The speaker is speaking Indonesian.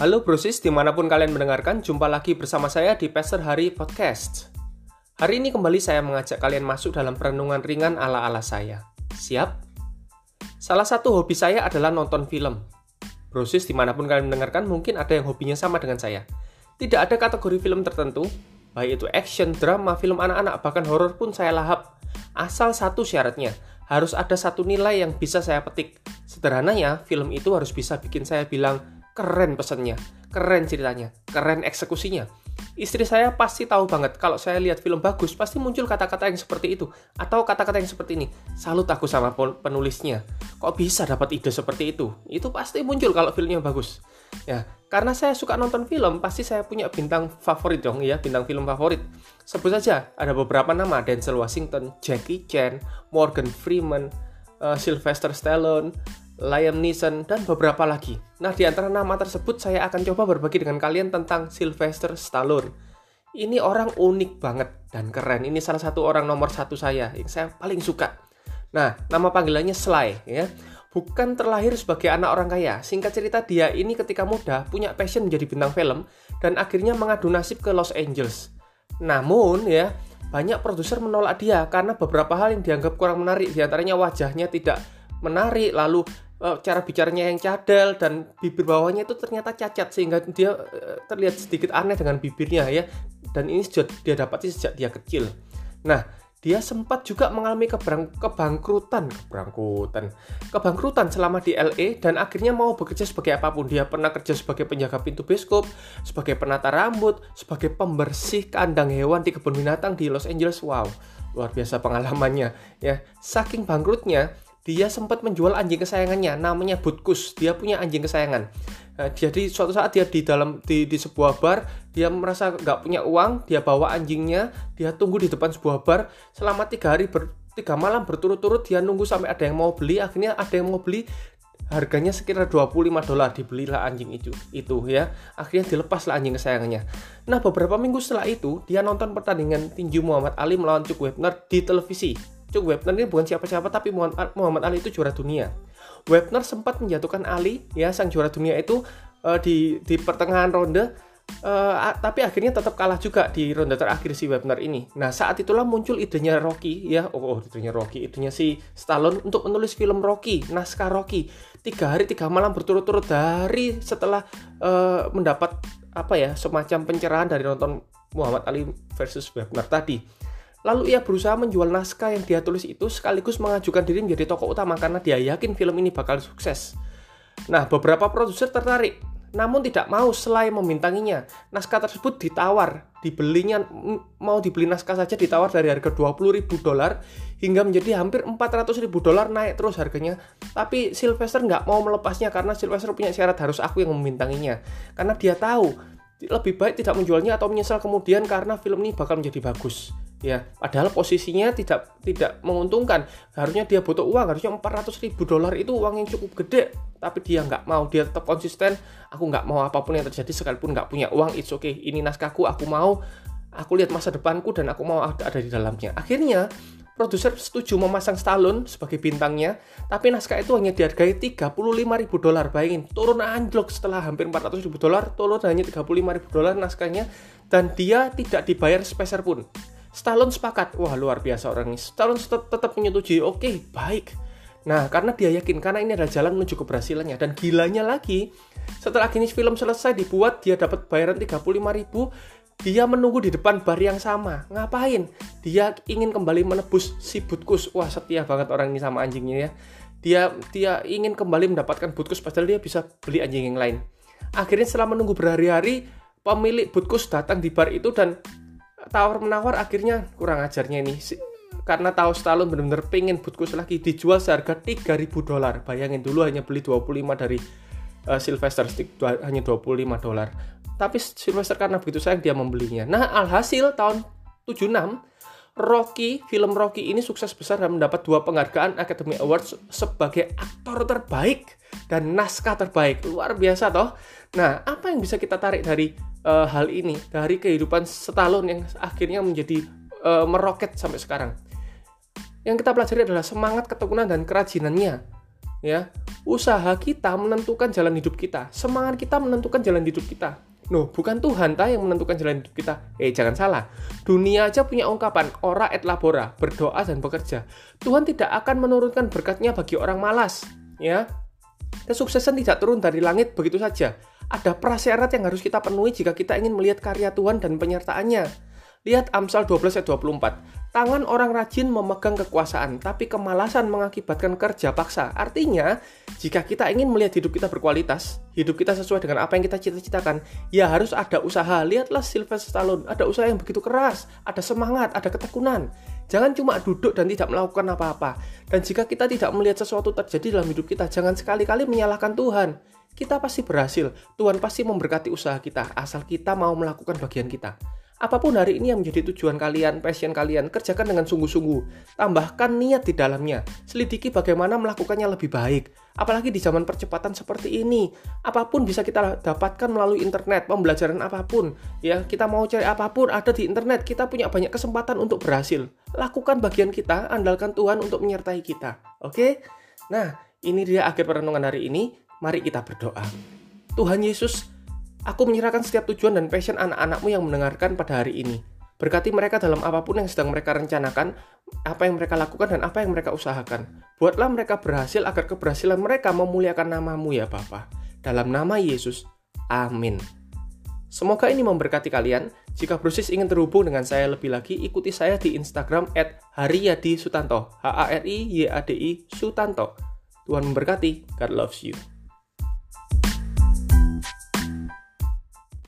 Halo brosis, di mana pun kalian mendengarkan, jumpa lagi bersama saya di Pastor Hari Podcast. Hari ini kembali saya mengajak kalian masuk dalam perenungan ringan ala-ala saya. Siap? Salah satu hobi saya adalah nonton film. Brosis, di mana pun kalian mendengarkan, mungkin ada yang hobinya sama dengan saya. Tidak ada kategori film tertentu, baik itu action, drama, film anak-anak, bahkan horor pun saya lahap. Asal satu syaratnya, harus ada satu nilai yang bisa saya petik. Sederhananya, film itu harus bisa bikin saya bilang, keren pesannya, keren ceritanya, keren eksekusinya. Istri saya pasti tahu banget kalau saya lihat film bagus pasti muncul kata-kata yang seperti itu atau kata-kata yang seperti ini. Salut aku sama penulisnya. Kok bisa dapat ide seperti itu? Itu pasti muncul kalau filmnya bagus. Ya, karena saya suka nonton film, pasti saya punya bintang favorit dong ya, bintang film favorit. Sebut saja ada beberapa nama Denzel Washington, Jackie Chan, Morgan Freeman, uh, Sylvester Stallone, Liam Neeson, dan beberapa lagi. Nah, di antara nama tersebut saya akan coba berbagi dengan kalian tentang Sylvester Stallone. Ini orang unik banget dan keren. Ini salah satu orang nomor satu saya yang saya paling suka. Nah, nama panggilannya Sly ya. Bukan terlahir sebagai anak orang kaya. Singkat cerita dia ini ketika muda punya passion menjadi bintang film dan akhirnya mengadu nasib ke Los Angeles. Namun ya, banyak produser menolak dia karena beberapa hal yang dianggap kurang menarik, di antaranya wajahnya tidak menarik, lalu cara bicaranya yang cadel dan bibir bawahnya itu ternyata cacat sehingga dia uh, terlihat sedikit aneh dengan bibirnya ya dan ini sudah dia dapati sejak dia kecil. Nah, dia sempat juga mengalami kebrang, kebangkrutan, kebangkrutan, kebangkrutan selama di LA dan akhirnya mau bekerja sebagai apa pun. Dia pernah kerja sebagai penjaga pintu bioskop, sebagai penata rambut, sebagai pembersih kandang hewan di kebun binatang di Los Angeles. Wow, luar biasa pengalamannya ya. Saking bangkrutnya, dia sempat menjual anjing kesayangannya namanya Butkus dia punya anjing kesayangan. Nah, jadi suatu saat dia di dalam di, di sebuah bar dia merasa nggak punya uang dia bawa anjingnya dia tunggu di depan sebuah bar. Selama tiga hari ber, tiga malam berturut-turut dia nunggu sampai ada yang mau beli. Akhirnya ada yang mau beli harganya sekitar 25 dolar dibelilah anjing itu itu ya. Akhirnya dilepaslah anjing kesayangannya. Nah beberapa minggu setelah itu dia nonton pertandingan tinju Muhammad Ali melawan Chuck Webner di televisi Chuck Webner ini bukan siapa-siapa tapi Muhammad Ali itu juara dunia. Webner sempat menjatuhkan Ali ya sang juara dunia itu uh, di di pertengahan ronde uh, tapi akhirnya tetap kalah juga di ronde terakhir si Webner ini. Nah saat itulah muncul idenya Rocky ya oh, oh idenya Rocky idenya si Stallone untuk menulis film Rocky naskah Rocky tiga hari tiga malam berturut-turut dari setelah uh, mendapat apa ya semacam pencerahan dari nonton Muhammad Ali versus Webner tadi. Lalu ia berusaha menjual naskah yang dia tulis itu sekaligus mengajukan diri menjadi tokoh utama karena dia yakin film ini bakal sukses. Nah, beberapa produser tertarik, namun tidak mau selain memintanginya. Naskah tersebut ditawar, dibelinya mau dibeli naskah saja ditawar dari harga 20.000 dolar hingga menjadi hampir 400.000 dolar naik terus harganya. Tapi Sylvester nggak mau melepasnya karena Sylvester punya syarat harus aku yang memintanginya. Karena dia tahu lebih baik tidak menjualnya atau menyesal kemudian karena film ini bakal menjadi bagus ya padahal posisinya tidak tidak menguntungkan. Harusnya dia butuh uang harusnya 400 ribu dolar itu uang yang cukup gede. Tapi dia nggak mau dia tetap konsisten. Aku nggak mau apa pun yang terjadi sekalipun nggak punya uang it's okay. Ini naskahku aku mau. Aku lihat masa depanku dan aku mau ada, ada di dalamnya. Akhirnya produser setuju memasang Stallone sebagai bintangnya, tapi naskah itu hanya dihargai 35 ribu dolar. Bayangin, turun anjlok setelah hampir 400 ribu dolar, turun hanya 35 ribu dolar naskahnya, dan dia tidak dibayar sepeser pun. Stallone sepakat, wah luar biasa orang ini. Stallone tetap, tetap menyetujui, oke okay, baik. Nah, karena dia yakin, karena ini adalah jalan menuju keberhasilannya. Dan gilanya lagi, setelah kini film selesai dibuat, dia dapat bayaran 35 ribu, dia menunggu di depan bar yang sama. Ngapain? Dia ingin kembali menebus si Butkus. Wah, setia banget orang ini sama anjingnya ya. Dia dia ingin kembali mendapatkan Butkus padahal dia bisa beli anjing yang lain. Akhirnya setelah menunggu berhari-hari, pemilik Butkus datang di bar itu dan tawar menawar akhirnya kurang ajarnya ini karena tahu Stallone benar-benar pengen Butkus lagi dijual seharga 3000 dolar bayangin dulu hanya beli 25 dari uh, Sylvester Stick hanya 25 dolar tapi Sylvester karena begitu sayang dia membelinya nah alhasil tahun 76 Rocky, film Rocky ini sukses besar dan mendapat dua penghargaan Academy Awards sebagai aktor terbaik dan naskah terbaik. Luar biasa toh. Nah, apa yang bisa kita tarik dari uh, hal ini dari kehidupan Stallone yang akhirnya menjadi uh, meroket sampai sekarang. Yang kita pelajari adalah semangat ketekunan dan kerajinannya. Ya, Usaha kita menentukan jalan hidup kita. Semangat kita menentukan jalan hidup kita. No, bukan Tuhan ta yang menentukan jalan hidup kita. Eh, jangan salah. Dunia aja punya ungkapan, ora et labora, berdoa dan bekerja. Tuhan tidak akan menurunkan berkatnya bagi orang malas. Ya, Kesuksesan tidak turun dari langit begitu saja. Ada prasyarat yang harus kita penuhi jika kita ingin melihat karya Tuhan dan penyertaannya. Lihat Amsal 12 ayat 24. Tangan orang rajin memegang kekuasaan, tapi kemalasan mengakibatkan kerja paksa. Artinya, jika kita ingin melihat hidup kita berkualitas, hidup kita sesuai dengan apa yang kita cita-citakan, ya harus ada usaha. Lihatlah Sylvester Stallone, ada usaha yang begitu keras, ada semangat, ada ketekunan. Jangan cuma duduk dan tidak melakukan apa-apa. Dan jika kita tidak melihat sesuatu terjadi dalam hidup kita, jangan sekali-kali menyalahkan Tuhan. Kita pasti berhasil. Tuhan pasti memberkati usaha kita, asal kita mau melakukan bagian kita. Apa pun hari ini yang menjadi tujuan kalian, passion kalian, kerjakan dengan sungguh-sungguh. Tambahkan niat di dalamnya. Selidiki bagaimana melakukannya lebih baik. Apalagi di zaman percepatan seperti ini. Apa pun bisa kita dapatkan melalui internet, pembelajaran apa pun. Ya, kita mau cari apa pun ada di internet. Kita punya banyak kesempatan untuk berhasil. Lakukan bagian kita, andalkan Tuhan untuk menyertai kita. Oke? Nah, ini dia akhir perenungan hari ini. Mari kita berdoa. Tuhan Yesus, Aku menyerahkan setiap tujuan dan passion anak-anakmu yang mendengarkan pada hari ini. Berkati mereka dalam apa pun yang sedang mereka rencanakan, apa yang mereka lakukan dan apa yang mereka usahakan. Buatlah mereka berhasil agar keberhasilan mereka memuliakan namamu ya Bapa. Dalam nama Yesus, amin. Semoga ini memberkati kalian. Jika Brusis ingin terhubung dengan saya lebih lagi, ikuti saya di Instagram at Sutanto. H-A-R-I-Y-A-D-I Sutanto. Tuhan memberkati. God loves you.